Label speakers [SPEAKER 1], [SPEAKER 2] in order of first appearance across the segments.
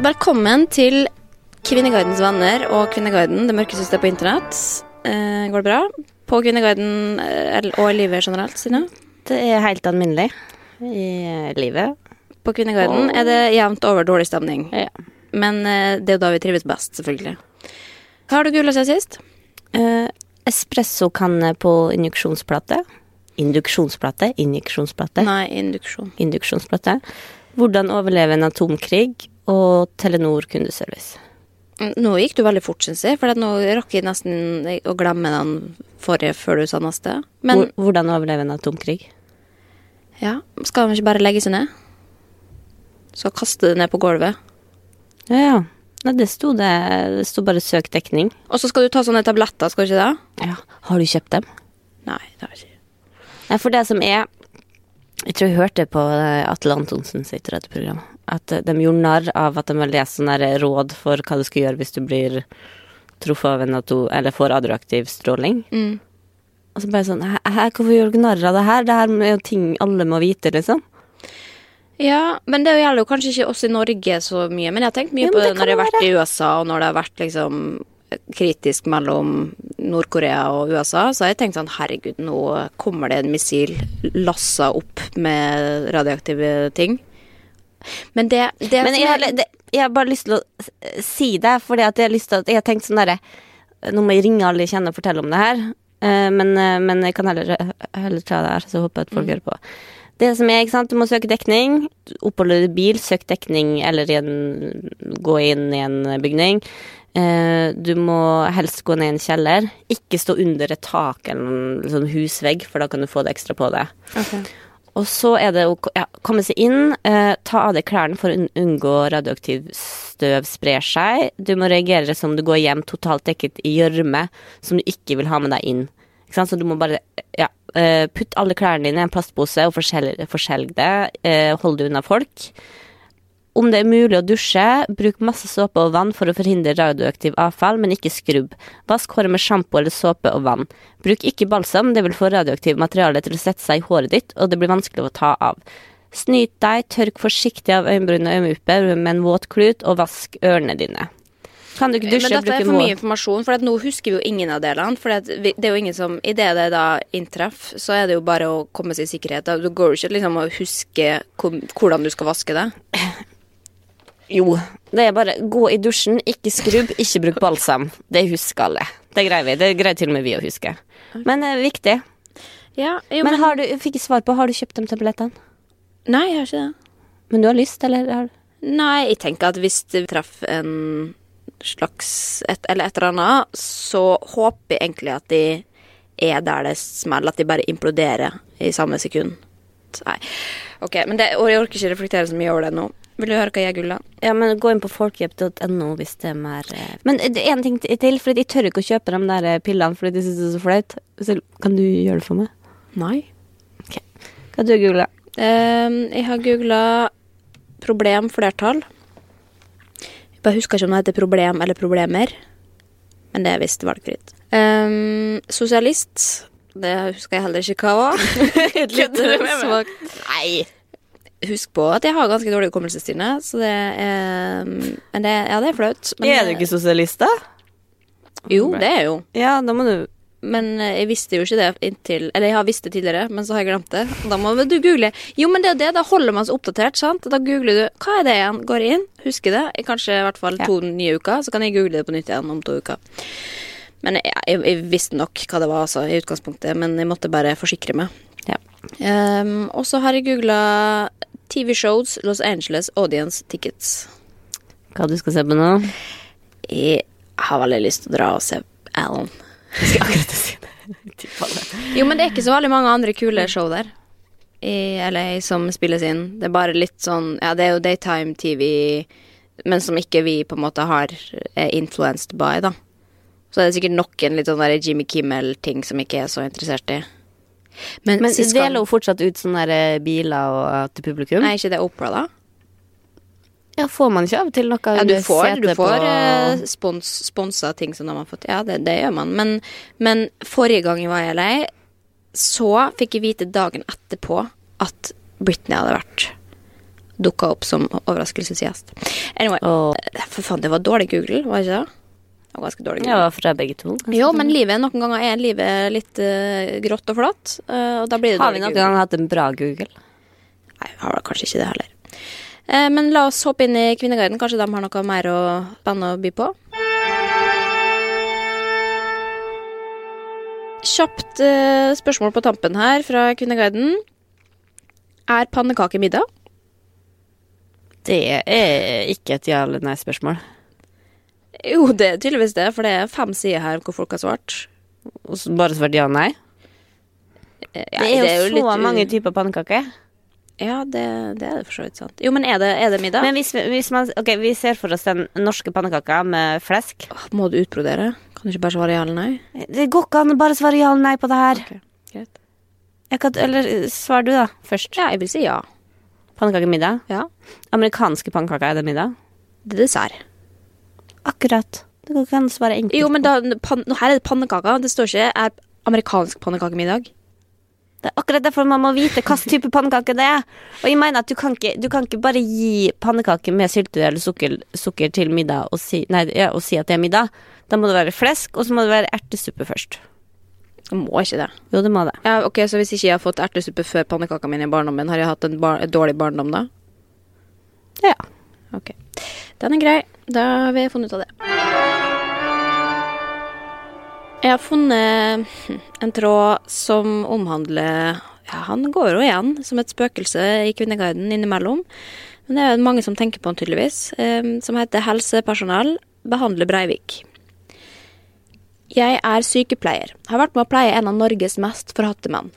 [SPEAKER 1] Velkommen til Kvinneguidens venner og Kvinneguiden, det mørke systemet på internett. Eh, går det bra? På Kvinneguiden eh, og i livet generelt, Sine?
[SPEAKER 2] Det er helt alminnelig i eh, livet.
[SPEAKER 1] På Kvinneguiden er det jevnt over dårlig stemning.
[SPEAKER 2] Ja.
[SPEAKER 1] Men eh, det er jo da vi trives best, selvfølgelig. Hva har du gula siden sist?
[SPEAKER 2] Eh, Espressokanne på injeksjonsplate. Induksjonsplate? Injeksjonsplate?
[SPEAKER 1] Nei, induksjon.
[SPEAKER 2] Induksjonsplate. Hvordan overleve en atomkrig. Og Telenor kundeservice.
[SPEAKER 1] Mm, Nå gikk du veldig fort, syns jeg, for nå rakk jeg nesten å glemme den forrige før du sa neste. Men
[SPEAKER 2] Hvor- Hvordan overleve en atomkrig.
[SPEAKER 1] ja, skal de ikke bare legge seg ned? Skal kaste det ned på gulvet?
[SPEAKER 2] Ja, ja. Nei, det sto det Det sto bare 'søk dekning'.
[SPEAKER 1] Og så skal du ta sånne tabletter, skal du ikke det?
[SPEAKER 2] Ja. Har du kjøpt dem?
[SPEAKER 1] Nei, det har jeg ikke.
[SPEAKER 2] Nei, for det som er Jeg tror jeg hørte på eh, Atle Antonsen sitt radioprogram at de gjorde narr av at de har lest sånne råd for hva du skal gjøre hvis du blir truffet av en atom, Eller får radioaktiv stråling.
[SPEAKER 1] Mm.
[SPEAKER 2] Og så bare sånn hvorfor gjør dere narr av det her? Det her er jo ting alle må vite, liksom.
[SPEAKER 1] Ja, men det gjelder jo kanskje ikke oss i Norge så mye. Men jeg har tenkt mye
[SPEAKER 2] Ja,
[SPEAKER 1] på
[SPEAKER 2] det
[SPEAKER 1] når jeg har vært i USA, og når det har vært liksom kritisk mellom Nord-Korea og USA, så har jeg tenkt sånn herregud, nå kommer det en missil lassa opp med radioaktive ting. Men det, det
[SPEAKER 2] Men jeg har, det, jeg har bare lyst til å si det, fordi at jeg har lyst til at Jeg har tenkt sånn derre Nå må jeg ringe alle jeg kjenner og fortelle om det her, eh, men, eh, men jeg kan heller, heller ta det her, så håper jeg at folk hører på. Det som er, ikke sant, Du må søke dekning. Oppholder i bil, søk dekning eller en, gå inn i en bygning. Eh, du må helst gå ned i en kjeller. Ikke stå under et tak eller en sånn husvegg, for da kan du få det ekstra på deg. Og så er det å ja, komme seg inn, eh, ta av deg klærne for å unngå radioaktiv støv sprer seg. Du må reagere som du går hjem totalt dekket i gjørme som du ikke vil ha med deg inn. Så du må bare ja, putte alle klærne dine i en plastpose og forskjell- det. Eh, hold det unna folk. Om det er mulig å dusje, bruk masse såpe og vann for å forhindre radioaktiv avfall, men ikke skrubb. Vask håret med sjampo eller såpe og vann. Bruk ikke balsam, det vil få radioaktivt materiale til å sette seg i håret ditt, og det blir vanskelig å ta av. Snyt deg, tørk forsiktig av øyenbryn og øyenvipper med en våt klut, og vask ørene dine. Kan du ikke dusje,
[SPEAKER 1] Men dette er for mye informasjon, for nå husker vi jo ingen av delene. For det er jo ingen som Idet det da inntreffer, så er det jo bare å komme seg i sikkerhet. Du går jo ikke liksom å huske hvordan du skal vaske det.
[SPEAKER 2] Jo, det er bare gå i dusjen, ikke skrubb, ikke bruk balsam. Det husker alle. Det greier vi. Det greier til og med vi å huske. Men det er viktig.
[SPEAKER 1] Ja, jo,
[SPEAKER 2] Men har du, jeg fikk svar på, har du kjøpt de tablettene?
[SPEAKER 1] Nei, jeg har ikke det.
[SPEAKER 2] Men du har lyst, eller? Har?
[SPEAKER 1] Nei, jeg tenker at hvis det treffer en slags et, eller et eller annet, så håper jeg egentlig at de er der det smeller, at de bare imploderer i samme sekund. Nei. Ok, men det, jeg orker ikke reflektere så mye over det nå. Vil du høre hva jeg gulla?
[SPEAKER 2] Ja, men gå inn på folkehjelp.no hvis det er mer eh. Men er en ting til, for jeg tør ikke å kjøpe de der eh, pillene fordi de syns det er så flaut. Kan du gjøre det for meg?
[SPEAKER 1] Nei.
[SPEAKER 2] Hva du googla?
[SPEAKER 1] Um, jeg har googla problem flertall. Jeg bare husker ikke om det heter problem eller problemer. Men det er visst valgfritt. Um, sosialist. Det husker jeg heller ikke hva var.
[SPEAKER 2] Kødder du med meg? Nei!
[SPEAKER 1] Husk på at jeg har ganske dårlig hukommelse, Stine. Så det er Men det, ja, det er flaut. Men
[SPEAKER 2] er du ikke sosialist, da?
[SPEAKER 1] Jo, det er jo.
[SPEAKER 2] Ja, da må du
[SPEAKER 1] men eh, jeg visste jo ikke det inntil Eller jeg har visst det tidligere, men så har jeg glemt det. Da må du google. Jo, men det er det. Da holder man seg oppdatert, sant. Da googler du Hva er det igjen? Går inn, husker det. I kanskje i hvert fall to nye uker. Så kan jeg google det på nytt igjen om to uker. Men jeg, jeg, jeg visste nok hva det var, altså, i utgangspunktet. Men jeg måtte bare forsikre meg.
[SPEAKER 2] Ja.
[SPEAKER 1] Um, og så har jeg googla TV shows Los Angeles Audience Tickets.
[SPEAKER 2] Hva du skal se på nå?
[SPEAKER 1] Jeg har veldig lyst til å dra og se Alan.
[SPEAKER 2] Jeg skal akkurat si det.
[SPEAKER 1] Jo, men det er ikke så veldig mange andre kule show der i LA som spilles inn. Det er bare litt sånn Ja, det er jo daytime TV, men som ikke vi på en måte har er influenced by, da. Så det er sikkert nok en litt sånn der Jimmy Kimmel-ting som ikke er så interessert i. Men,
[SPEAKER 2] Men deler hun fortsatt ut sånne der biler og, til publikum?
[SPEAKER 1] Er ikke det Opera, da?
[SPEAKER 2] Ja, får man ikke av og til noe
[SPEAKER 1] Ja, du får, du får eh, spons, sponsa ting som de har fått. Ja, det, det gjør man. Men, men forrige gang jeg var i LA, så fikk jeg vite dagen etterpå at Britney hadde vært dukka opp som overraskelsesgjest. Anyway, eh, for faen, det var dårlig Google, var det ikke det? Var ganske dårlig
[SPEAKER 2] Ja,
[SPEAKER 1] Google.
[SPEAKER 2] fra begge to.
[SPEAKER 1] Jo, men livet noen ganger er livet litt uh, grått og flott, Uh, og da blir det
[SPEAKER 2] Har vi noen gang hatt en bra Google?
[SPEAKER 1] Nei, vi har da kanskje ikke det heller. Uh, men la oss hoppe inn i Kvinneguiden. Kanskje de har noe mer å, spennende å by på? Kjapt spørsmål på tampen her fra Kvinneguiden. Er pannekake middag?
[SPEAKER 2] Det er ikke et ja eller nei-spørsmål.
[SPEAKER 1] Jo, det er tydeligvis det, for det er fem sider her hvor folk har svart.
[SPEAKER 2] Og så Bare svart ja nei?
[SPEAKER 1] Ja,
[SPEAKER 2] Det er jo, så
[SPEAKER 1] litt u-
[SPEAKER 2] mange typer pannekaker.
[SPEAKER 1] Ja, det, det er det for så vidt sant. Jo, men er det, er det middag?
[SPEAKER 2] Men hvis, hvis man Ok, vi ser for oss den norske pannekaka med flesk.
[SPEAKER 1] Åh, Må du utbrodere? Kan du ikke bare svare ja eller nei?
[SPEAKER 2] Det går ikke an å bare svare ja eller nei på det her.
[SPEAKER 1] Ok, greit.
[SPEAKER 2] Jeg kan, eller svar du, da, først.
[SPEAKER 1] Ja, jeg vil si ja.
[SPEAKER 2] Pannekakemiddag.
[SPEAKER 1] Ja.
[SPEAKER 2] Amerikanske pannekaker, er det middag?
[SPEAKER 1] Det er dessert.
[SPEAKER 2] Akkurat. Det går ikke svare enkelt.
[SPEAKER 1] Jo, men da, pan, her er det pannekaker. Det står ikke er amerikansk pannekakemiddag.
[SPEAKER 2] Det er akkurat derfor man må vite hvilken type pannekake det er. Og jeg mener at du kan ikke, du kan ikke bare gi pannekake med syltetøy eller sukker, sukker til middag og si, nei, ja, og si at det er middag. Da må det være flesk, og så må det være ertesuppe først.
[SPEAKER 1] Det må ikke det.
[SPEAKER 2] Jo, det må det.
[SPEAKER 1] Ja, ok, Så hvis ikke jeg har fått ertesuppe før pannekaka mine i barndommen, har jeg hatt en, bar dårlig barndom da?
[SPEAKER 2] Ja.
[SPEAKER 1] Ok. Den er grei. Da har vi funnet ut av det. Jeg har funnet en tråd som omhandler ja, Han går jo igjen som et spøkelse i Kvinneguiden innimellom. Men det er mange som tenker på han tydeligvis. eh, som heter 'Helsepersonell behandler Breivik'. Jeg er sykepleier. Har vært med å pleie en av Norges mest forhatte menn.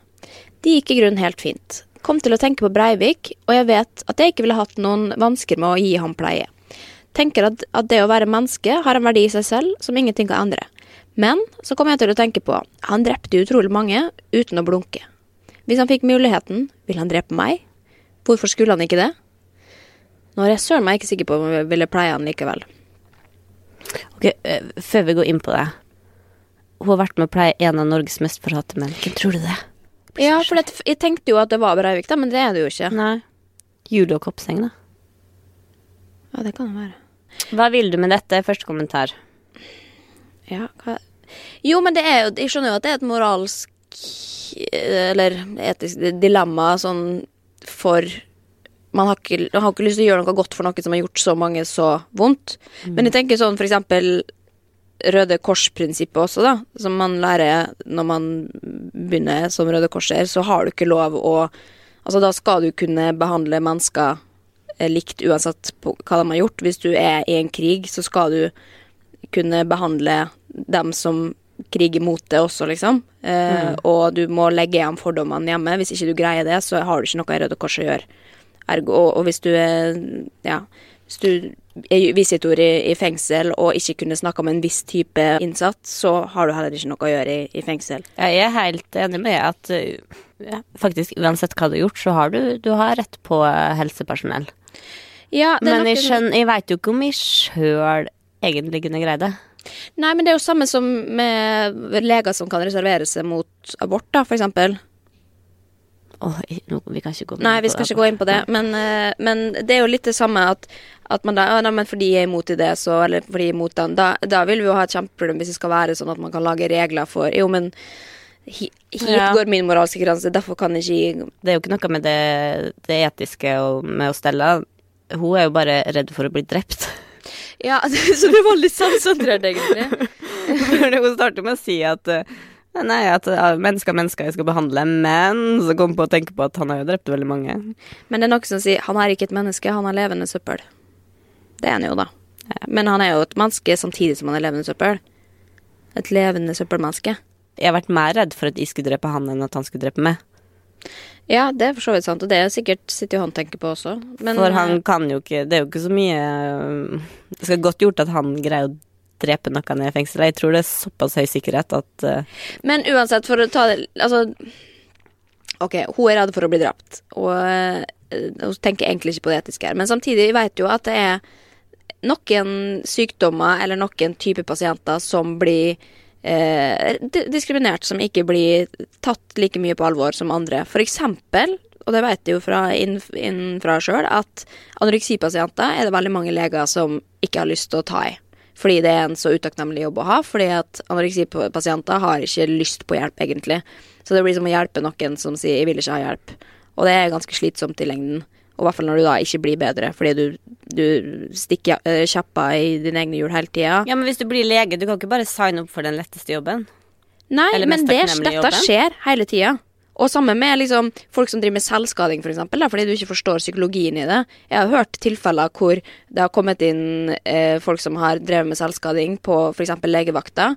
[SPEAKER 1] Det gikk i grunnen helt fint. Kom til å tenke på Breivik, og jeg vet at jeg ikke ville hatt noen vansker med å gi ham pleie. Tenker at, at det å være menneske har en verdi i seg selv som ingenting kan endre. Men så kom jeg til å tenke på han drepte utrolig mange uten å blunke. Hvis han fikk muligheten, ville han drepe meg? Hvorfor skulle han ikke det? Nå er jeg søren meg ikke sikker på om jeg ville pleie han likevel.
[SPEAKER 2] Ok, eh, Før vi går inn på det. Hun har vært med å pleie en av Norges mest forhatte menn. Hvem tror du det?
[SPEAKER 1] Ja, for det, jeg tenkte jo at det var Breivik, da, men det er det jo ikke.
[SPEAKER 2] Nei. Julie og Koppseng, da.
[SPEAKER 1] Ja, det kan det være.
[SPEAKER 2] Hva vil du med dette? Første kommentar.
[SPEAKER 1] Ja, hva Jo, men det er jo Jeg skjønner jo at det er et moralsk Eller etisk dilemma sånn for man har, ikke, man har ikke lyst til å gjøre noe godt for noe som har gjort så mange så vondt. Men jeg tenker sånn for eksempel Røde Kors-prinsippet også, da. Som man lærer når man begynner som Røde Korser, så har du ikke lov å Altså, da skal du kunne behandle mennesker eh, likt uansett på hva de har gjort. Hvis du er i en krig, så skal du kunne behandle dem som kriger mot det også, liksom. Eh, Og du må legge igjen fordommene hjemme. Hvis ikke du greier det, så har du ikke noe i Røde Kors å gjøre. Ergo, og, og hvis du er Ja. Hvis du er visitor i, i fengsel og ikke kunne snakke om en viss type innsatt, så har du heller ikke noe å gjøre i, i fengsel.
[SPEAKER 2] Jeg er helt enig med at uh, ja, faktisk uansett hva du har gjort, så har du, du har rett på uh, helsepersonell.
[SPEAKER 1] Ja,
[SPEAKER 2] Men jeg, skjønner, jeg veit jo ikke om jeg sjøl egentlig kunne greid det.
[SPEAKER 1] Nei, men det er jo samme som med leger som kan reservere seg mot abort, da, for eksempel.
[SPEAKER 2] Åh, nå, vi kan ikke gå
[SPEAKER 1] Nei, vi skal ikke gå inn på det, men, eh, men det er jo litt det samme at, at man da ja, nei, men fordi jeg er imot det, så Eller fordi jeg er imot den, da, da vil vi jo ha et kjempeproblem hvis det skal være sånn at man kan lage regler for Jo, men hit
[SPEAKER 2] Ja.
[SPEAKER 1] går min moralske grense, derfor kan jeg ikke
[SPEAKER 2] Det er jo ikke noe med det, det etiske og med å stelle. Hun er jo bare redd for å bli drept.
[SPEAKER 1] Ja, så det var litt sansentrert egentlig.
[SPEAKER 2] Hun starter med å si at eh, Nei, at mennesker er mennesker jeg skal behandle, men så kom jeg på å tenke på at han har jo drept veldig mange.
[SPEAKER 1] Men det er noe som sier han er ikke et menneske, han er levende søppel. Det er han jo, da. Men han er jo et menneske samtidig som han er levende søppel. Et levende søppelmenneske.
[SPEAKER 2] Jeg har vært mer redd for at jeg skulle drepe han, enn at han skulle drepe meg.
[SPEAKER 1] Ja, det er for så vidt sant, og det er sikkert sitter jo han tenker på også. Men,
[SPEAKER 2] for han
[SPEAKER 1] eh,
[SPEAKER 2] kan jo ikke Det er jo ikke så mye øh, Det skal godt gjort at han greier å drepe noen i fengsel. Jeg tror det er såpass høy sikkerhet at uh...
[SPEAKER 1] Men uansett, for å ta det Altså Ok, hun er redd for å bli drept, og eh, hun tenker egentlig ikke på det etiske her. Men samtidig vet jo at det er noen sykdommer eller noen type pasienter som blir eh, diskriminert, som ikke blir tatt like mye på alvor som andre. For eksempel, og det vet jeg jo fra inn, innenfra sjøl, at anoreksipasienter er det veldig mange leger som ikke har lyst til å ta i. Fordi det er en så utakknemlig jobb å ha. Fordi at anoreksipasienter har ikke lyst på hjelp, egentlig. Så det blir som å hjelpe noen som sier 'jeg vil ikke ha hjelp'. Og det er ganske slitsomt i lengden. Og i hvert fall når du da ikke blir bedre, fordi du, du stikker uh, kjappa i dine egne hjul hele tida.
[SPEAKER 2] Ja, men hvis du blir lege, du kan ikke bare signe opp for den letteste jobben.
[SPEAKER 1] Nei,
[SPEAKER 2] Eller
[SPEAKER 1] men det, dette
[SPEAKER 2] jobben.
[SPEAKER 1] skjer hele tida. Og samme med liksom, folk som driver med selvskading, for eksempel, da, fordi du ikke forstår psykologien i det. Jeg har hørt tilfeller hvor det har kommet inn eh, folk som har drevet med selvskading på f.eks. legevakta,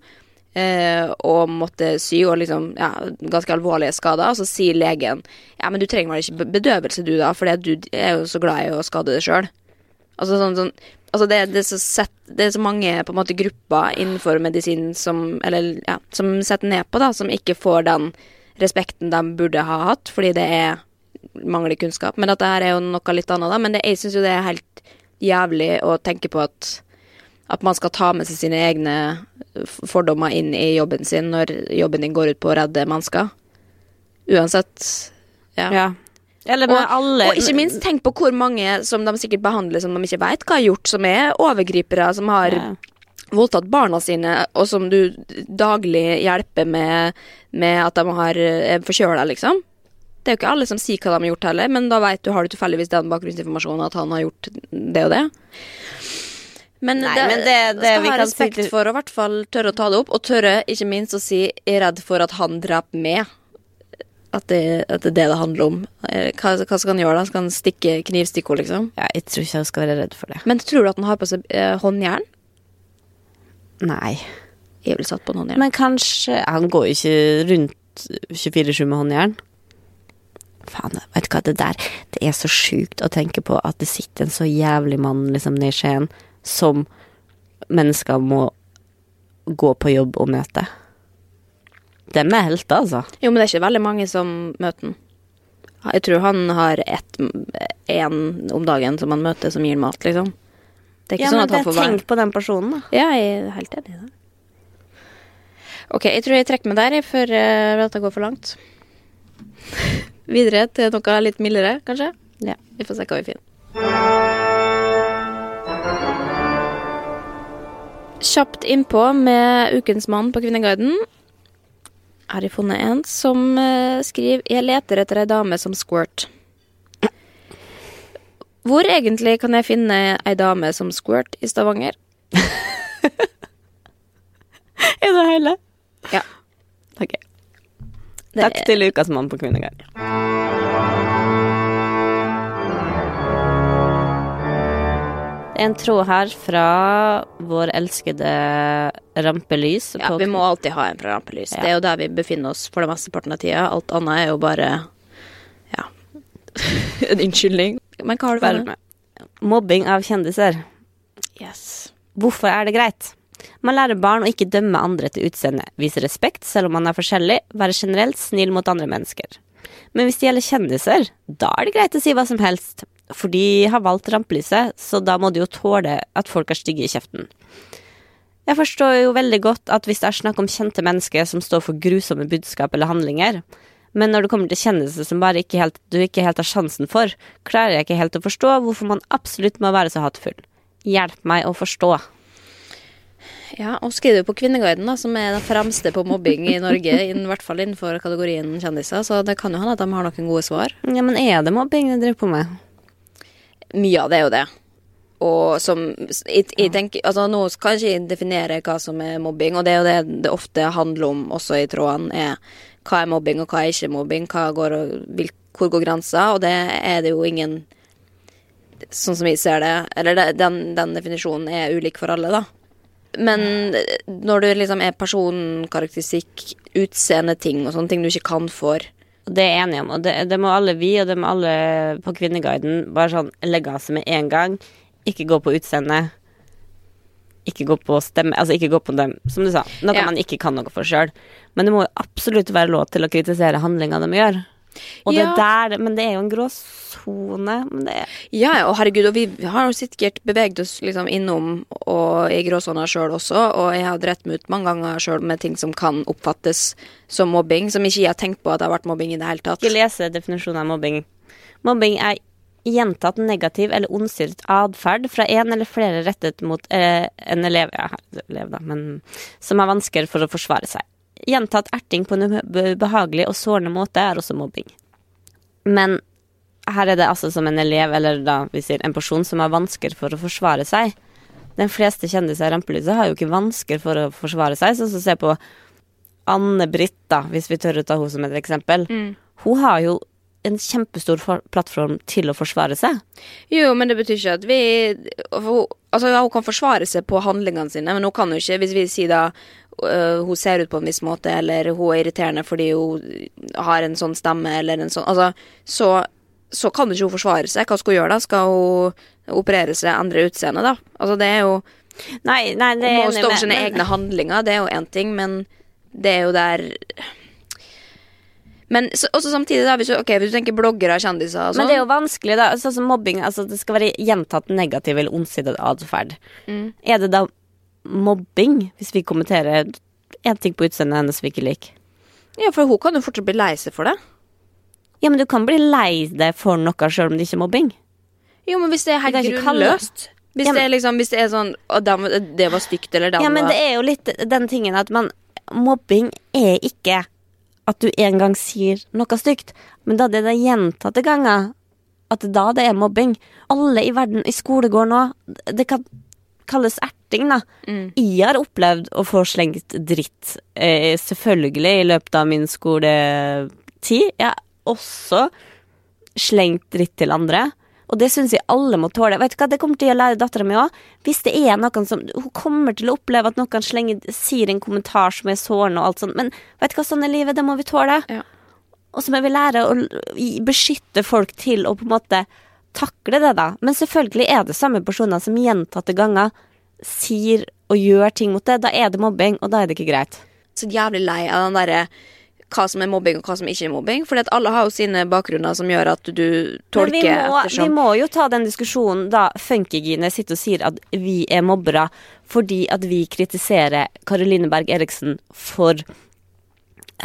[SPEAKER 1] eh, og måtte sy, og liksom, ja, ganske alvorlige skader, og så sier legen ja, men du trenger vel ikke bedøvelse, du, da, fordi du er jo så glad i å skade deg sjøl. Altså sånn, sånn Altså det, det, er så set, det er så mange på en måte grupper innenfor medisin som Eller ja, som setter ned på, da, som ikke får den respekten de burde ha hatt, fordi det er mangler kunnskap. Men dette her er jo noe litt annet, da. Men det, jeg syns jo det er helt jævlig å tenke på at at man skal ta med seg sine egne fordommer inn i jobben sin når jobben din går ut på å redde mennesker. Uansett. Ja.
[SPEAKER 2] Ja. Eller med
[SPEAKER 1] Og,
[SPEAKER 2] alle
[SPEAKER 1] og ikke minst tenk på hvor mange som de sikkert behandler som de ikke vet hva har gjort, som er overgripere, som har
[SPEAKER 2] Ja.
[SPEAKER 1] voldtatt barna sine, og som du daglig hjelper med, med at de har, er forkjøla, liksom. Det er jo ikke alle som sier hva de har gjort heller, men da vet du, har du tilfeldigvis den bakgrunnsinformasjonen at han har gjort det og det. Men,
[SPEAKER 2] Nei,
[SPEAKER 1] det,
[SPEAKER 2] men det- det
[SPEAKER 1] skal
[SPEAKER 2] vi
[SPEAKER 1] ha
[SPEAKER 2] si
[SPEAKER 1] respekt
[SPEAKER 2] til-
[SPEAKER 1] for å hvert fall tørre å ta det opp, og tørre ikke minst å si er redd for at han drap meg'. At det, at det er det det handler om. Eh, Hva, hva skal han gjøre da? Skal han stikke knivstikko, liksom?
[SPEAKER 2] Ja, jeg tror ikke han skal være redd for det.
[SPEAKER 1] Men tror du at han har på seg eh, håndjern?
[SPEAKER 2] Nei.
[SPEAKER 1] Jeg ville satt på en håndjern.
[SPEAKER 2] Men kanskje Han går jo ikke rundt 24-7 med håndjern. Faen, vet du hva, det der Det er så sjukt å tenke på at det sitter en så jævlig mann liksom nede i Skien som mennesker må gå på jobb og møte. Dem er helter, altså.
[SPEAKER 1] Jo, men det er ikke veldig mange som møter den. Jeg tror han har ett én om dagen som han møter, som gir mat, liksom. Det er ikke
[SPEAKER 2] Ja,
[SPEAKER 1] sånn at han får være
[SPEAKER 2] tenk på den personen, da.
[SPEAKER 1] Ja, jeg er helt enig i det. Ok, jeg tror jeg trekker meg der før uh, dette går for langt. Videre til noe litt mildere, kanskje?
[SPEAKER 2] Ja.
[SPEAKER 1] Vi får se hva vi finner. Kjapt innpå med Ukens mann på Kvinneguiden. Har jeg funnet en som eh, skriver 'Jeg leter etter ei dame som squirt'. Hvor egentlig kan jeg finne ei dame som squirt i Stavanger?
[SPEAKER 2] Er det hele?
[SPEAKER 1] Ja.
[SPEAKER 2] Ok.
[SPEAKER 1] Det
[SPEAKER 2] Takk
[SPEAKER 1] er-
[SPEAKER 2] til Lukas mann på Kvinneguiden. En tråd her fra vår elskede rampelys.
[SPEAKER 1] Ja, vi må alltid ha en fra rampelys.
[SPEAKER 2] Ja.
[SPEAKER 1] Det er jo der vi befinner oss for det mesteparten av tida. Alt annet er jo bare ja en unnskyldning. Men hva har du vært
[SPEAKER 2] med. Mobbing av kjendiser.
[SPEAKER 1] Yes.
[SPEAKER 2] Hvorfor er det greit? Man lærer barn å ikke dømme andre til utseende, vise respekt selv om man er forskjellig, være generelt snill mot andre mennesker. Men hvis det gjelder kjendiser, da er det greit å si hva som helst, for de har valgt rampelyset, så da må de jo tåle at folk er stygge i kjeften. Jeg forstår jo veldig godt at hvis det er snakk om kjente mennesker som står for grusomme budskap eller handlinger, Men når det kommer til kjendiser som bare ikke helt, du ikke helt har sjansen for, klarer jeg ikke helt å forstå hvorfor man absolutt må være så hatefull. Hjelp meg å forstå.
[SPEAKER 1] Ja, og skriver på Kvinneguiden, da, som er den fremste på mobbing i Norge, i hvert fall innenfor kategorien kjendiser, så det kan jo hende at de har noen gode svar.
[SPEAKER 2] Ja, men er det mobbing de driver på med?
[SPEAKER 1] Mye av det er jo det. Og som jeg, jeg tenker, altså Nå skal jeg ikke definere hva som er mobbing, og det er jo det det ofte handler om også i trådene, er hva er mobbing, og hva er ikke mobbing, hva går, vil, hvor går grensa, og det er det jo ingen Sånn som vi ser det, eller det, den, den definisjonen er ulik for alle, da. Men når du liksom er personkarakteristikk, utseendeting og sånne ting du ikke kan for
[SPEAKER 2] Det er jeg enig om, og det, det må alle vi, og det må alle på Kvinneguiden bare sånn legge av seg med en gang. Ikke gå på utseende. Ikke gå på stemme Altså ikke gå på dem, som du sa. Noe
[SPEAKER 1] Ja.
[SPEAKER 2] man ikke kan noe for sjøl. Men det må jo absolutt være lov til å kritisere handlinga de gjør. Og det
[SPEAKER 1] Ja.
[SPEAKER 2] der, men det er jo en gråsone.
[SPEAKER 1] Ja, og herregud, og vi har jo sikkert beveget oss liksom innom og i gråsona sjøl også, og jeg har drept meg ut mange ganger sjøl med ting som kan oppfattes som mobbing, som ikke jeg har tenkt på at det har vært mobbing i det hele tatt.
[SPEAKER 2] Jeg lese definisjonen av mobbing. Mobbing er gjentatt negativ eller ondsilt atferd fra en eller flere rettet mot eh, en elev, ja, elev da, men som har vansker for å forsvare seg. Gjentatt erting på en ube- ubehagelig og sårende måte er også mobbing. Men her er det altså som en elev, eller da vi sier en person som har vansker for å forsvare seg. De fleste kjendiser i rampelyset har jo ikke vansker for å forsvare seg, sånn som se på Anne-Britt, da, hvis vi tør å ta henne som et eksempel. Hun har jo en kjempestor for plattform til å forsvare seg.
[SPEAKER 1] Jo, men det betyr ikke at vi Altså, ja, hun kan forsvare seg på handlingene sine, men hun kan jo ikke, hvis vi sier da øh, hun ser ut på en viss måte, eller hun er irriterende fordi hun har en sånn stemme, eller en sånn Altså, så, så kan ikke hun forsvare seg. Hva skal hun gjøre da? Skal hun operere seg, endre utseende, da? Altså, det er jo
[SPEAKER 2] Nei, nei, det
[SPEAKER 1] Hun
[SPEAKER 2] er
[SPEAKER 1] må
[SPEAKER 2] enig
[SPEAKER 1] stå for sine
[SPEAKER 2] men-
[SPEAKER 1] egne handlinger, det er jo én ting, men det er jo der Men så, også samtidig, da, hvis du, okay, hvis du tenker bloggere og kjendiser og sånn
[SPEAKER 2] Men det er jo vanskelig, da. Sånn som mobbing. Altså, det skal være gjentatt negativ eller ondsinnet atferd.
[SPEAKER 1] Mm.
[SPEAKER 2] Er det da mobbing, hvis vi kommenterer én ting på utseendet hennes vi ikke liker?
[SPEAKER 1] Ja, for hun kan jo fortsatt bli lei seg for det.
[SPEAKER 2] Ja, men du kan bli lei deg for noe sjøl om det ikke er mobbing.
[SPEAKER 1] Jo, men hvis det er helt grunnløst Hvis
[SPEAKER 2] Ja, men-
[SPEAKER 1] det er liksom Hvis det er sånn Å, det var stygt, eller den
[SPEAKER 2] Ja, men det er jo litt den tingen at man Mobbing er ikke at du en gang sier noe stygt, men da det er gjentatte ganger at da det er mobbing. Alle i verden i skolegården nå, det kan kalles erting, da.
[SPEAKER 1] Mm.
[SPEAKER 2] Jeg har opplevd å få slengt dritt, eh, selvfølgelig, i løpet av min skoletid. Jeg har også slengt dritt til andre. Og det syns jeg alle må tåle. Vet du hva, Det kommer til å lære dattera mi òg. Hvis det er noen som Hun kommer til å oppleve at noen slenger, sier en kommentar som er sårende og alt sånt, men vet du hva, sånn er livet. Det må vi tåle.
[SPEAKER 1] Ja.
[SPEAKER 2] Og så må vi lære å beskytte folk til å på en måte takle det, da. Men selvfølgelig er det samme personer som gjentatte ganger sier og gjør ting mot det. Da er det mobbing, og da er det ikke greit.
[SPEAKER 1] så jævlig lei av den derre hva som er mobbing og hva som ikke er mobbing. At alle har jo sine bakgrunner som gjør at du tolker
[SPEAKER 2] Men vi må,
[SPEAKER 1] ettersom
[SPEAKER 2] vi må jo ta den diskusjonen da Funkygine sitter og sier at vi er mobbere fordi at vi kritiserer Karoline Berg Eriksen for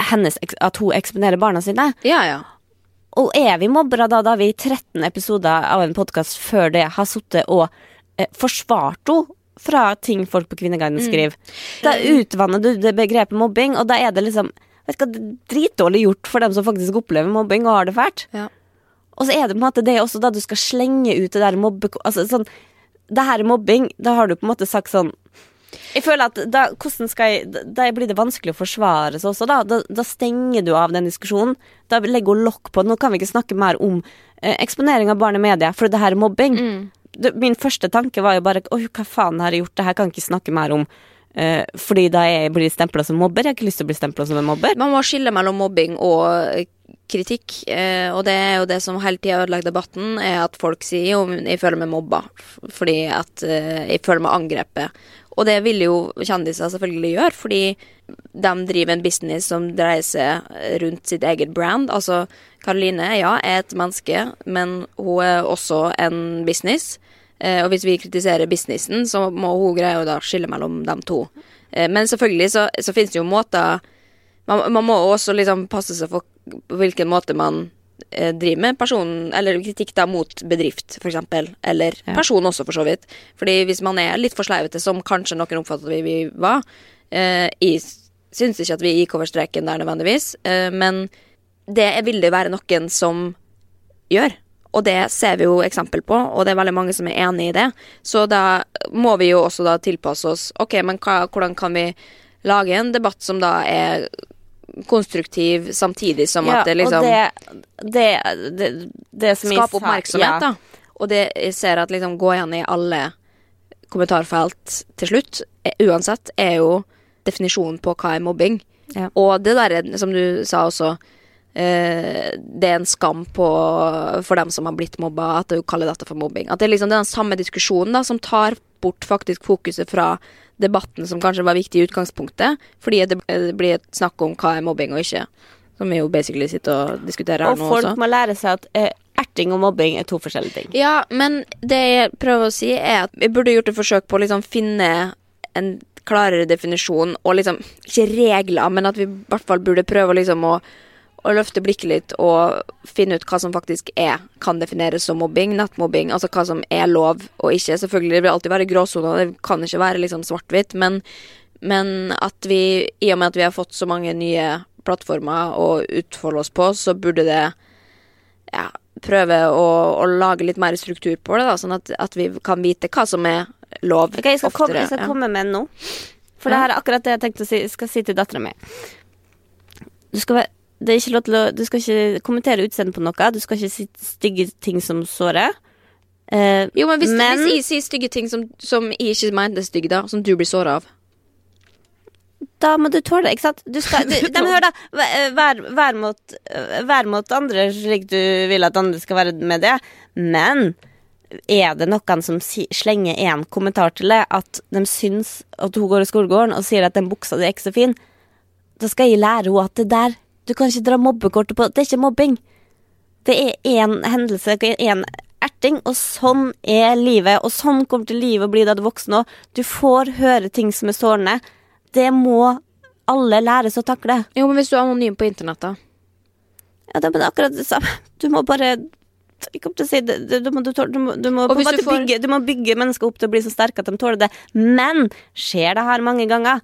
[SPEAKER 2] hennes, at hun eksponerer barna sine.
[SPEAKER 1] Ja, ja.
[SPEAKER 2] Og er vi mobbere da, da vi i 13 episoder av en podkast før det har sittet og eh, forsvart henne fra ting folk på Kvinneguiden skriver? Da utvanner du det begrepet mobbing, og da er det liksom vet er dritdårlig gjort for dem som faktisk opplever mobbing og har det fælt.
[SPEAKER 1] ja.
[SPEAKER 2] Og så er det på en måte det også da du skal slenge ut det der mobbe... Altså sånn Det her er mobbing. Da har du på en måte sagt sånn Jeg føler at da, jeg, da- blir det vanskelig å forsvare seg også, da. da. Da stenger du av den diskusjonen. Da legger hun lokk på det. Nå kan vi ikke snakke mer om eh, eksponering av barn i media, for det her er mobbing. Det, min første tanke var jo bare Oi, hva faen har jeg gjort? Det her kan jeg ikke snakke mer om. eh, fordi da jeg blir stempla som mobber. Jeg har ikke lyst til å bli stempla som en mobber.
[SPEAKER 1] Man må skille mellom mobbing og eh, kritikk, eh, og det er jo det som hele tida ødelegger debatten, er at folk sier jo jeg føler meg mobba fordi at eh, jeg føler meg angrepet. Og det vil jo kjendiser selvfølgelig gjøre, fordi de driver en business som dreier seg rundt sitt eget brand. Altså, Karoline, ja, er et menneske, men hun er også en business. Eh, og hvis vi kritiserer businessen, så må hun greie å skille mellom de to. Eh, men selvfølgelig så, så finnes det jo måter man, man må også liksom passe seg for hvilken måte man driver med person, eller kritikk da mot bedrift, for eksempel. Eller
[SPEAKER 2] Ja.
[SPEAKER 1] person også, for så vidt. Fordi hvis man er litt for sleivete, som kanskje noen oppfattet vi, vi var eh, Jeg syns ikke at vi gikk over streken der nødvendigvis, eh, men det vil det være noen som gjør. Og det ser vi jo eksempel på, og det er veldig mange som er enig i det. Så da må vi jo også da tilpasse oss. Ok, men hva, hvordan kan vi lage en debatt som da er konstruktiv, samtidig som at det liksom
[SPEAKER 2] og det, det, det, det som jeg
[SPEAKER 1] skaper oppmerksomhet,
[SPEAKER 2] ja.
[SPEAKER 1] da. Og det jeg ser at liksom gå igjen i alle kommentarfelt til slutt, er, uansett, er jo definisjonen på hva er mobbing.
[SPEAKER 2] Ja.
[SPEAKER 1] Og det der, er, som du sa også, eh, det er en skam på, for dem som har blitt mobba, at du kaller dette for mobbing. At det er liksom den samme diskusjonen da, som tar bort faktisk fokuset fra debatten som kanskje var viktig i utgangspunktet, fordi det blir snakk om hva er mobbing og ikke. Som vi jo basically sitter og diskuterer her
[SPEAKER 2] Og
[SPEAKER 1] nå
[SPEAKER 2] folk må lære seg at eh, erting og mobbing er to forskjellige ting.
[SPEAKER 1] Ja, men det jeg prøver å si, er at vi burde gjort et forsøk på å liksom finne en klarere definisjon, og liksom Ikke regler, men at vi i hvert fall burde prøve liksom å, å løfte blikket litt og finne ut hva som faktisk er kan defineres som mobbing, nettmobbing, altså hva som er lov og ikke. Selvfølgelig, det vil alltid være gråsoner, det kan ikke være liksom svart-hvitt, men, men at vi, i og med at vi har fått så mange nye plattformer å utfolde oss på, så burde det ja, prøve å, å lage litt mer struktur på det, da, sånn at, at vi kan vite hva som er lov
[SPEAKER 2] okay, jeg skal, komme, jeg skal
[SPEAKER 1] ja.
[SPEAKER 2] komme med nå. For
[SPEAKER 1] Ja.
[SPEAKER 2] det her er akkurat det jeg tenkte å si, skal si til dattera mi. Du skal være det er ikke lov til å Du skal ikke kommentere utseendet på noe. Du skal ikke si stygge ting som sårer. Eh,
[SPEAKER 1] Jo, men hvis,
[SPEAKER 2] Men-
[SPEAKER 1] hvis jeg sier stygge ting som, som jeg ikke mente er stygge, da, som du blir såra av
[SPEAKER 2] da må du tåle det, ikke sant? Du skal, du, de hør, da vær, vær, vær, mot, vær mot andre slik du vil at andre skal være med det. Men er det noen som si, slenger en kommentar til det, at de syns at hun går i skolegården og sier at den buksa di er ikke så fin, da skal jeg lære henne at det der Du kan ikke dra mobbekortet på. Det er ikke mobbing. Det er én hendelse, én erting, og sånn er livet. Og sånn kommer til livet å bli da du er voksen òg. Du får høre ting som er sårende. Det må alle læres å takle.
[SPEAKER 1] Jo, men hvis du er anonym på internett, da?
[SPEAKER 2] Ja, det er akkurat det samme. Du må bare ikke opp til å si det. Du, du må, du, du må, du må på en måte
[SPEAKER 1] får-
[SPEAKER 2] bygge, du må bygge mennesker opp til å bli så sterke at de tåler det. Men skjer det her mange ganger?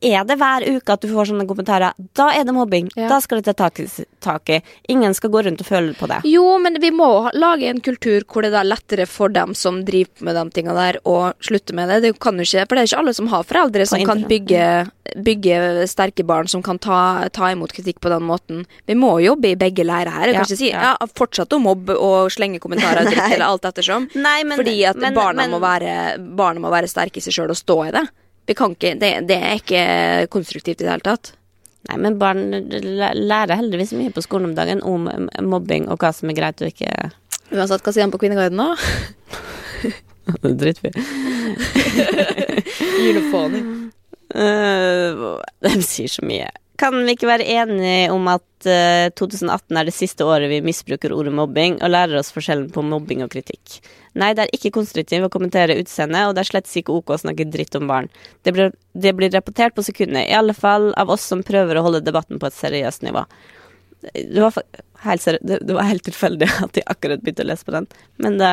[SPEAKER 2] Er det hver uke at du får sånne kommentarer, da er det mobbing.
[SPEAKER 1] Ja.
[SPEAKER 2] Da skal det tas tak i- Ingen skal gå rundt og føle på det.
[SPEAKER 1] Jo, men vi må lage en kultur hvor det er lettere for dem som driver med de tinga der, å slutte med det. Det kan jo ikke, for det er ikke alle som har foreldre som kan bygge, bygge sterke barn som kan ta, ta imot kritikk på den måten. Vi må jobbe i begge leirer her. Jeg
[SPEAKER 2] Ja,
[SPEAKER 1] kan ikke si
[SPEAKER 2] ja.
[SPEAKER 1] ja, fortsett å mobbe og slenge kommentarer og dritt eller alt ettersom.
[SPEAKER 2] Nei, men,
[SPEAKER 1] Fordi at
[SPEAKER 2] men-
[SPEAKER 1] barna,
[SPEAKER 2] men-
[SPEAKER 1] må være, barna må være sterke i seg sjøl og stå i det. Vi kan ikke, det. Det er ikke konstruktivt i det hele tatt.
[SPEAKER 2] Nei, men barn lærer heldigvis mye på skolen om dagen om mobbing og hva som er greit og ikke
[SPEAKER 1] Uansett, hva sier han på Kvinneguiden, da?
[SPEAKER 2] Drittfyr.
[SPEAKER 1] Julefoni.
[SPEAKER 2] Uh, de sier så mye. Kan vi ikke være enige om at eh, 2018 er det siste året vi misbruker ordet mobbing, og lærer oss forskjellen på mobbing og kritikk? Nei, det er ikke konstruktivt å kommentere utseendet, og det er slett ikke ok å snakke dritt om barn. Det blir, det blir rapportert på sekundet, i alle fall av oss som prøver å holde debatten på et seriøst nivå. Det var, helt det var helt tilfeldig at jeg akkurat begynte å lese på den, men det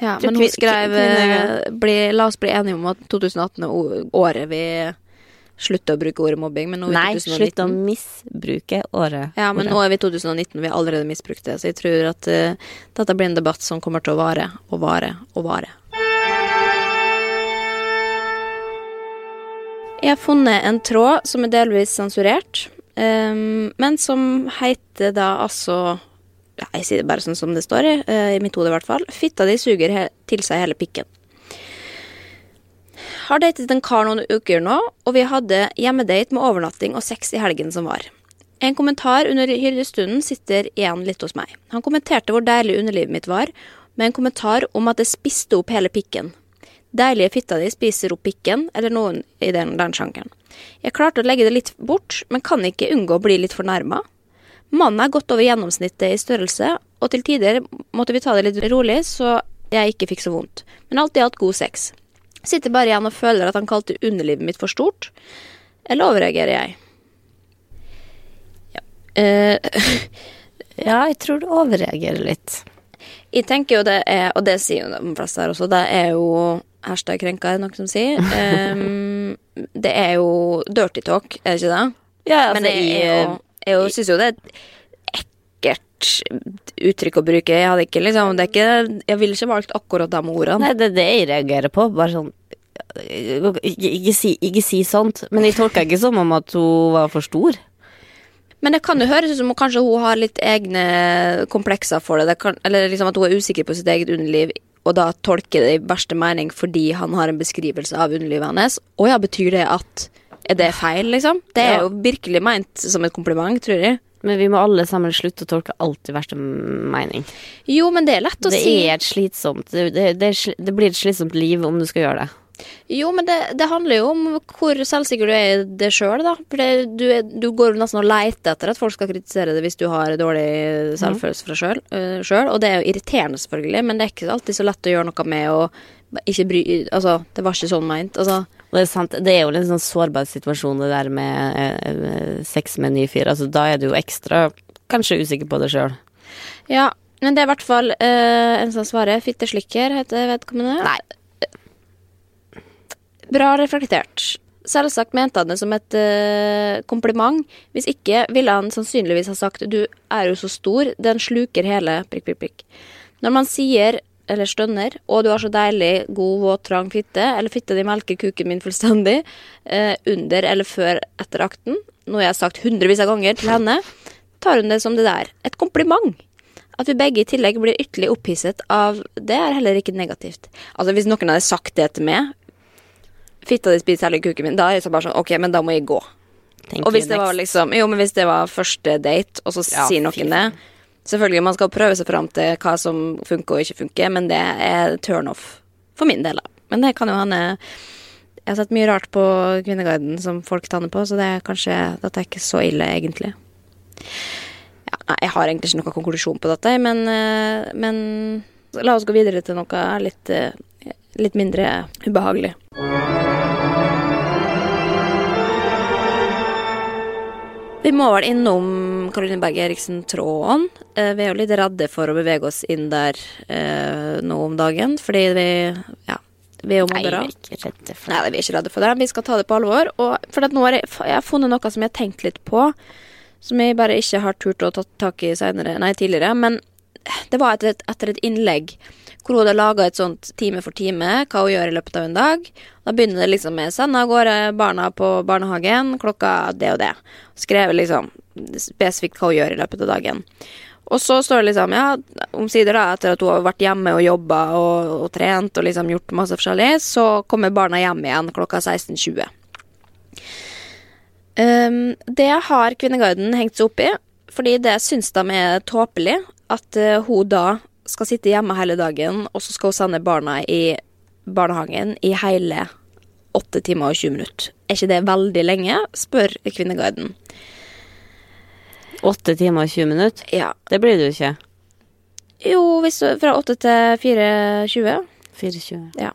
[SPEAKER 1] Ja, men hun skrev eh, bli, La oss bli enige om at 2018 er året vi slutter å bruke ordet mobbing. Men nå er
[SPEAKER 2] Nei,
[SPEAKER 1] vi
[SPEAKER 2] slutt å misbruke året.
[SPEAKER 1] Ja, men
[SPEAKER 2] ordet.
[SPEAKER 1] nå er vi 2019, og vi har allerede misbrukt det. Så jeg tror at uh, dette blir en debatt som kommer til å vare og vare og vare. Jeg har funnet en tråd som er delvis sensurert, um, men som heter da altså ja, Jeg sier det bare sånn som det står, i, eh, i mitt hode i hvert fall. Fitta di suger til seg hele pikken. Har datet en kar noen uker nå, og vi hadde hjemmedate med overnatting og sex i helgen som var. En kommentar under hyllestunden sitter igjen litt hos meg. Han kommenterte hvor deilig underlivet mitt var, med en kommentar om at det spiste opp hele pikken. Deilige fitta di spiser opp pikken, eller noen i den, den sjangeren. Jeg klarte å legge det litt bort, men kan ikke unngå å bli litt fornærma. Mannen er godt over gjennomsnittet i størrelse, og til tider måtte vi ta det litt rolig, så jeg ikke fikk så vondt. Men alt i alt god sex. Sitter bare igjen og føler at han kalte underlivet mitt for stort. Eller overreagerer jeg? Ja. Uh,
[SPEAKER 2] Ja, jeg tror du overreagerer litt.
[SPEAKER 1] jeg tenker jo det er, og det sier jo de fleste her også, det er jo hashtag krenka, er det noen som sier. Um, det er jo dirty talk, er det ikke det?
[SPEAKER 2] Ja,
[SPEAKER 1] Men jeg, jeg, jeg, jeg jo, syns jo det er uttrykk å bruke. Jeg hadde ikke liksom det er ikke, Jeg ville ikke valgt akkurat de ordene.
[SPEAKER 2] Nei, det er det jeg reagerer på. Bare sånn ikke, ikke, si, ikke si sånt. Men jeg tolka ikke som om at hun var for stor.
[SPEAKER 1] Men det kan jo høres ut som om kanskje hun har litt egne komplekser for det. det kan, eller liksom at hun er usikker på sitt eget underliv, og da tolker det i verste mening fordi han har en beskrivelse av underlivet hennes. Å ja, betyr det at Er det feil, liksom? Det er
[SPEAKER 2] Ja.
[SPEAKER 1] jo virkelig meint som et kompliment, tror jeg.
[SPEAKER 2] Men vi må alle sammen slutte å tolke alt i verste mening.
[SPEAKER 1] Jo, men det er lett å
[SPEAKER 2] Det
[SPEAKER 1] si.
[SPEAKER 2] er et slitsomt det, det, det, det blir et slitsomt liv om du skal gjøre det.
[SPEAKER 1] Jo, men det, det handler jo om hvor selvsikker du er i det sjøl, da. For det, du, er, du går jo nesten og leter etter at folk skal kritisere det hvis du har dårlig selvfølelse fra sjøl. sjøl, og det er jo irriterende, selvfølgelig, men det er ikke alltid så lett å gjøre noe med å ikke bry Altså, det var ikke sånn meint. Altså,
[SPEAKER 2] Og det er sant, det er jo en sånn sårbar situasjon det der med eh, sex med en ny fyr. Altså, da er du jo ekstra kanskje usikker på det sjøl.
[SPEAKER 1] ja. Men det er i hvert fall eh, en som svarer. Fitteslikker heter vedkommende.
[SPEAKER 2] Nei.
[SPEAKER 1] Bra reflektert. Selvsagt mente han det som et uh, kompliment. Hvis ikke ville han sannsynligvis ha sagt 'du er jo så stor, den sluker hele prikk, prikk, prikk'. Når man sier eller stønner og du har så deilig, god, våt, trang fitte', eller 'fitte di melker kuken min fullstendig', eh, under eller før etter akten, noe jeg har sagt hundrevis av ganger til henne, tar hun det som det der. Et kompliment. At vi begge i tillegg blir ytterligere opphisset av det, er heller ikke negativt. Altså Hvis noen hadde sagt det til meg Fitta di spiser hele kuken min. Da er jeg så bare sånn Ok, men da må jeg gå.
[SPEAKER 2] Tenk
[SPEAKER 1] Og hvis det var liksom Jo, men hvis det var første date, og så
[SPEAKER 2] Ja,
[SPEAKER 1] sier noen det Selvfølgelig, man skal prøve seg fram til hva som funker og ikke funker, men det er turn off for min del. Men det kan jo hende Jeg har sett mye rart på Kvinneguiden som folk tanner på, så det er kanskje Dette er ikke så ille, egentlig. Ja, jeg har egentlig ikke noen konklusjon på dette, men, eh, men la oss gå videre til noe litt, eh, litt mindre ubehagelig. Vi må vel innom Karoline Berg Eriksen-tråden. Eh, vi er jo litt redde for å bevege oss inn der eh, nå om dagen, fordi vi Ja, vi er jo
[SPEAKER 2] Nei,
[SPEAKER 1] mobbere.
[SPEAKER 2] er ikke redd for
[SPEAKER 1] Nei, vi er ikke redde for det. Vi skal ta det på alvor. Og for nå har jeg, jeg har funnet noe som jeg har tenkt litt på, som jeg bare ikke har turt å ta tak i senere, nei, tidligere. Men det var etter et, etter et innlegg hvor hun hadde laga et sånt time for time, hva hun gjør i løpet av en dag. Da begynner det liksom med 'send av gårde barna på barnehagen klokka det og det'. Skrevet liksom spesifikt hva hun gjør i løpet av dagen. Og så står det liksom, ja, omsider da, etter at hun har vært hjemme og jobba og, og trent og liksom gjort masse forskjellig, så kommer barna hjem igjen klokka 16.20. Um, det har Kvinneguiden hengt seg opp i, fordi det syns de er tåpelig at eh, hun da skal sitte hjemme hele dagen, og så skal hun sende barna i barnehagen i hele 8 timer og 20 minutter. Er ikke det veldig lenge? spør Kvinneguiden.
[SPEAKER 2] Åtte timer og 20 minutter?
[SPEAKER 1] Ja.
[SPEAKER 2] Det blir det jo ikke.
[SPEAKER 1] Jo, hvis du, fra 8 til 4.20.
[SPEAKER 2] 24.
[SPEAKER 1] Ja.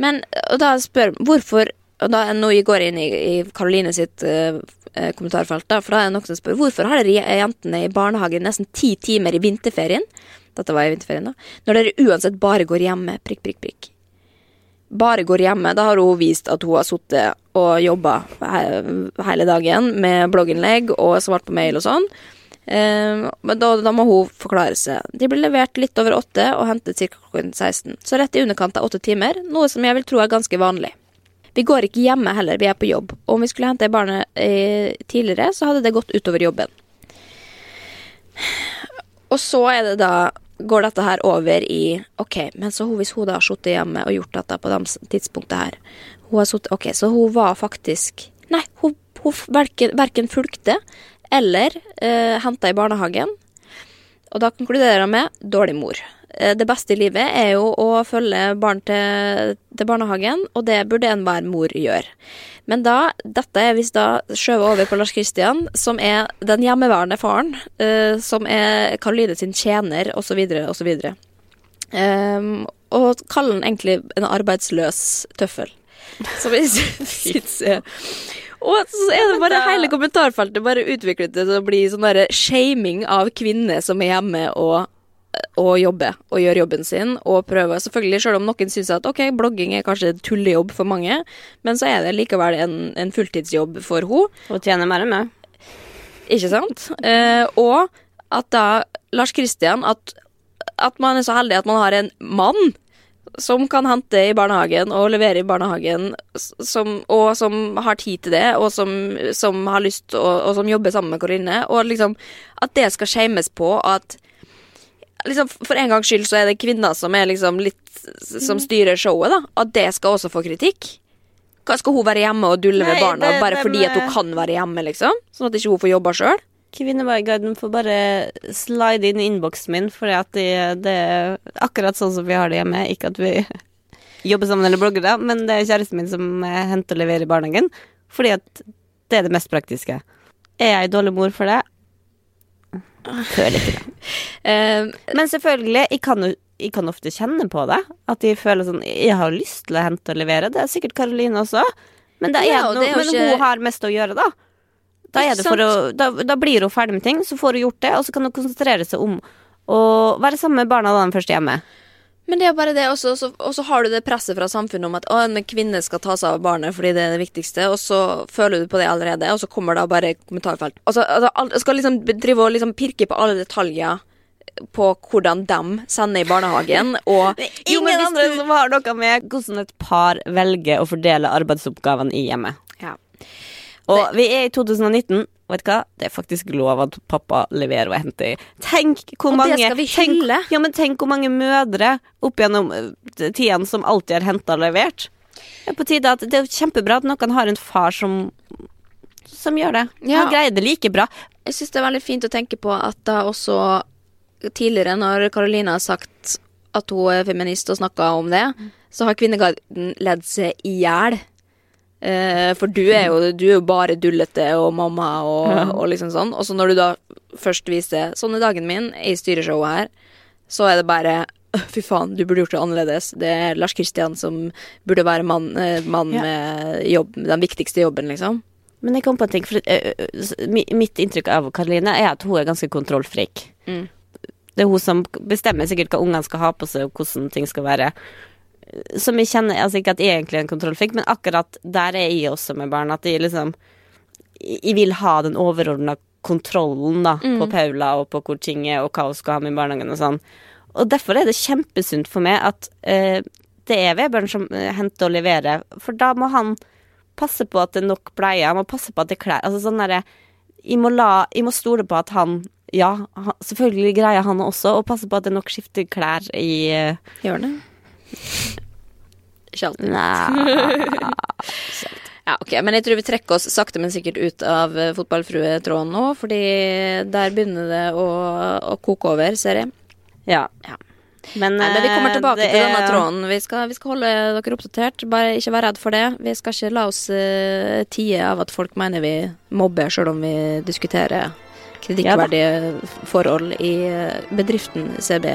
[SPEAKER 1] Men, og da spør hvorfor Og da nå går inn i, i Karoline sitt eh, kommentarfelt, da, for da er det noen som spør hvorfor har dere jentene i barnehagen nesten ti timer i vinterferien? Dette var i vinterferien, da. Når dere uansett bare går hjemme. Prikk, prikk, prikk. Bare går hjemme. Da har hun vist at hun har sittet og jobba hele dagen med blogginnlegg og svart på mail og sånn. Uh, men da, da må hun forklare seg. De blir levert litt over åtte og hentet ca. klokken 16. Så rett i underkant av åtte timer, noe som jeg vil tro er ganske vanlig. Vi går ikke hjemme heller, vi er på jobb. Og om vi skulle hente barnet eh, tidligere, så hadde det gått utover jobben. Og så er det da går dette her over i Ok, men så hun, hvis hun da har sittet hjemme og gjort dette på det tidspunktet her hun har suttet, Ok, så hun var faktisk Nei, hun, hun verken, verken fulgte eller eh, henta i barnehagen. Og da konkluderer hun med dårlig mor. Eh, Det beste i livet er jo å følge barn til, til barnehagen, og det burde enhver mor gjøre. Men da, dette er hvis da skjøvet over på Lars Kristian, som er den hjemmeværende faren, uh, som er Karoline sin tjener, osv., osv. Um, og kaller han egentlig en arbeidsløs tøffel. Som jeg syns er Og så er det bare hele kommentarfeltet bare utviklet til å bli sånn derre shaming av kvinner som er hjemme og og jobbe og gjøre jobben sin og prøve. Selvfølgelig, selv om noen syns at ok, blogging er kanskje tullejobb for mange, men så er det likevel en, en fulltidsjobb for henne.
[SPEAKER 2] Og tjener mer enn meg.
[SPEAKER 1] Ikke sant? Eh, og at da Lars Kristian at, at man er så heldig at man har en mann som kan hente i barnehagen og levere i barnehagen, som, og som har tid til det, og som, som har lyst og, og som jobber sammen med Karoline. Og liksom at det skal shames på at liksom, For en gangs skyld så er det kvinner som er liksom litt Som styrer showet, da. At det skal også få kritikk. Hva Skal hun være hjemme og dulle med barna
[SPEAKER 2] det-
[SPEAKER 1] bare
[SPEAKER 2] det
[SPEAKER 1] fordi at hun kan være hjemme, liksom? Sånn at ikke hun får jobba sjøl?
[SPEAKER 2] Kvinneguiden får bare slide inn i innboksen min, for det, det er akkurat sånn som vi har det hjemme. Ikke at vi jobber sammen eller blogger, da, men det er kjæresten min som eh, henter og leverer i barnehagen. Fordi at det er det mest praktiske. Er jeg dårlig mor for det? Føler ikke det.
[SPEAKER 1] Eh,
[SPEAKER 2] Men selvfølgelig, jeg kan jeg kan ofte kjenne på det. At de føler sånn Jeg har lyst til å hente og levere. Det er sikkert Karoline også. Men,
[SPEAKER 1] Ja, er
[SPEAKER 2] men
[SPEAKER 1] ikke-
[SPEAKER 2] hun har mest å gjøre, da. Da, å, da, da blir hun ferdig med ting, så får hun gjort det, og så kan hun konsentrere seg om å være sammen med barna da de først er hjemme.
[SPEAKER 1] Men det er bare det og så har du det presset fra samfunnet om at å, en kvinne skal ta seg av barnet fordi det er det viktigste, og så føler du på det allerede, og så kommer da bare kommentarfelt. Altså, altså skal liksom drive og liksom pirke på alle detaljer på hvordan de sender i barnehagen, og Jo, men
[SPEAKER 2] Ingen andre
[SPEAKER 1] du-
[SPEAKER 2] som har noe med hvordan et par velger å fordele arbeidsoppgavene i hjemmet.
[SPEAKER 1] Ja.
[SPEAKER 2] Og vi er i 2019. Vet du hva? Det er faktisk lov at pappa leverer og henter. Tenk hvor
[SPEAKER 1] Og det
[SPEAKER 2] mange
[SPEAKER 1] skal vi
[SPEAKER 2] tenk, ja, men tenk hvor mange mødre opp gjennom eh, tidene som alltid har henta og levert. Det er på tide at det er kjempebra at noen har en far som som gjør det.
[SPEAKER 1] Ja.
[SPEAKER 2] Han greier det like bra.
[SPEAKER 1] Jeg syns det er veldig fint å tenke på at da også tidligere, når Karoline har sagt at hun er feminist og snakka om det, så har Kvinneguiden ledd seg i hjel. Eh, for du er, jo, du er jo bare dullete og mamma og, og liksom sånn. Og så når du da først viser Sånn er dagen min i styreshowet her, så er det bare Fy faen, du burde gjort det annerledes. Det er Lars Kristian som burde være mann, eh, mann
[SPEAKER 2] Ja.
[SPEAKER 1] med jobb, den viktigste jobben, liksom.
[SPEAKER 2] Men jeg kom på en ting, for eh, mitt inntrykk av Karoline er at hun er ganske kontrollfrik.
[SPEAKER 1] Mm.
[SPEAKER 2] Det er hun som bestemmer sikkert hva ungene skal ha på seg, og hvordan ting skal være. Som jeg kjenner, altså ikke at jeg egentlig er en kontrollfrik, men akkurat der er jeg også med barn. At jeg liksom Jeg vil ha den overordna kontrollen da, på Paula og på hvor ting er, og hva hun skal ha med i barnehagen og sånn. Og derfor er det kjempesunt for meg at eh, det er Vebjørn som eh, henter og leverer, for da må han passe på at det er nok bleie, han må passe på at det er klær Altså sånn derre jeg, jeg må stole på at han Ja, selvfølgelig greier han også å passe på at det er nok skifteklær i uh,
[SPEAKER 1] Gjør det? Ikke alltid.
[SPEAKER 2] Nei
[SPEAKER 1] Ja, ok, Men jeg tror vi trekker oss sakte, men sikkert ut av eh, fotballfruetråden nå, fordi der begynner det å, å koke over, ser jeg.
[SPEAKER 2] Ja.
[SPEAKER 1] Ja.
[SPEAKER 2] Men,
[SPEAKER 1] Nei, men vi kommer
[SPEAKER 2] eh,
[SPEAKER 1] tilbake til denne tråden. Vi skal, vi skal holde dere oppdatert. Bare ikke vær redd for det. Vi skal ikke la oss uh, tie av at folk mener vi mobber, sjøl om vi diskuterer kritikkverdige forhold i bedriften CB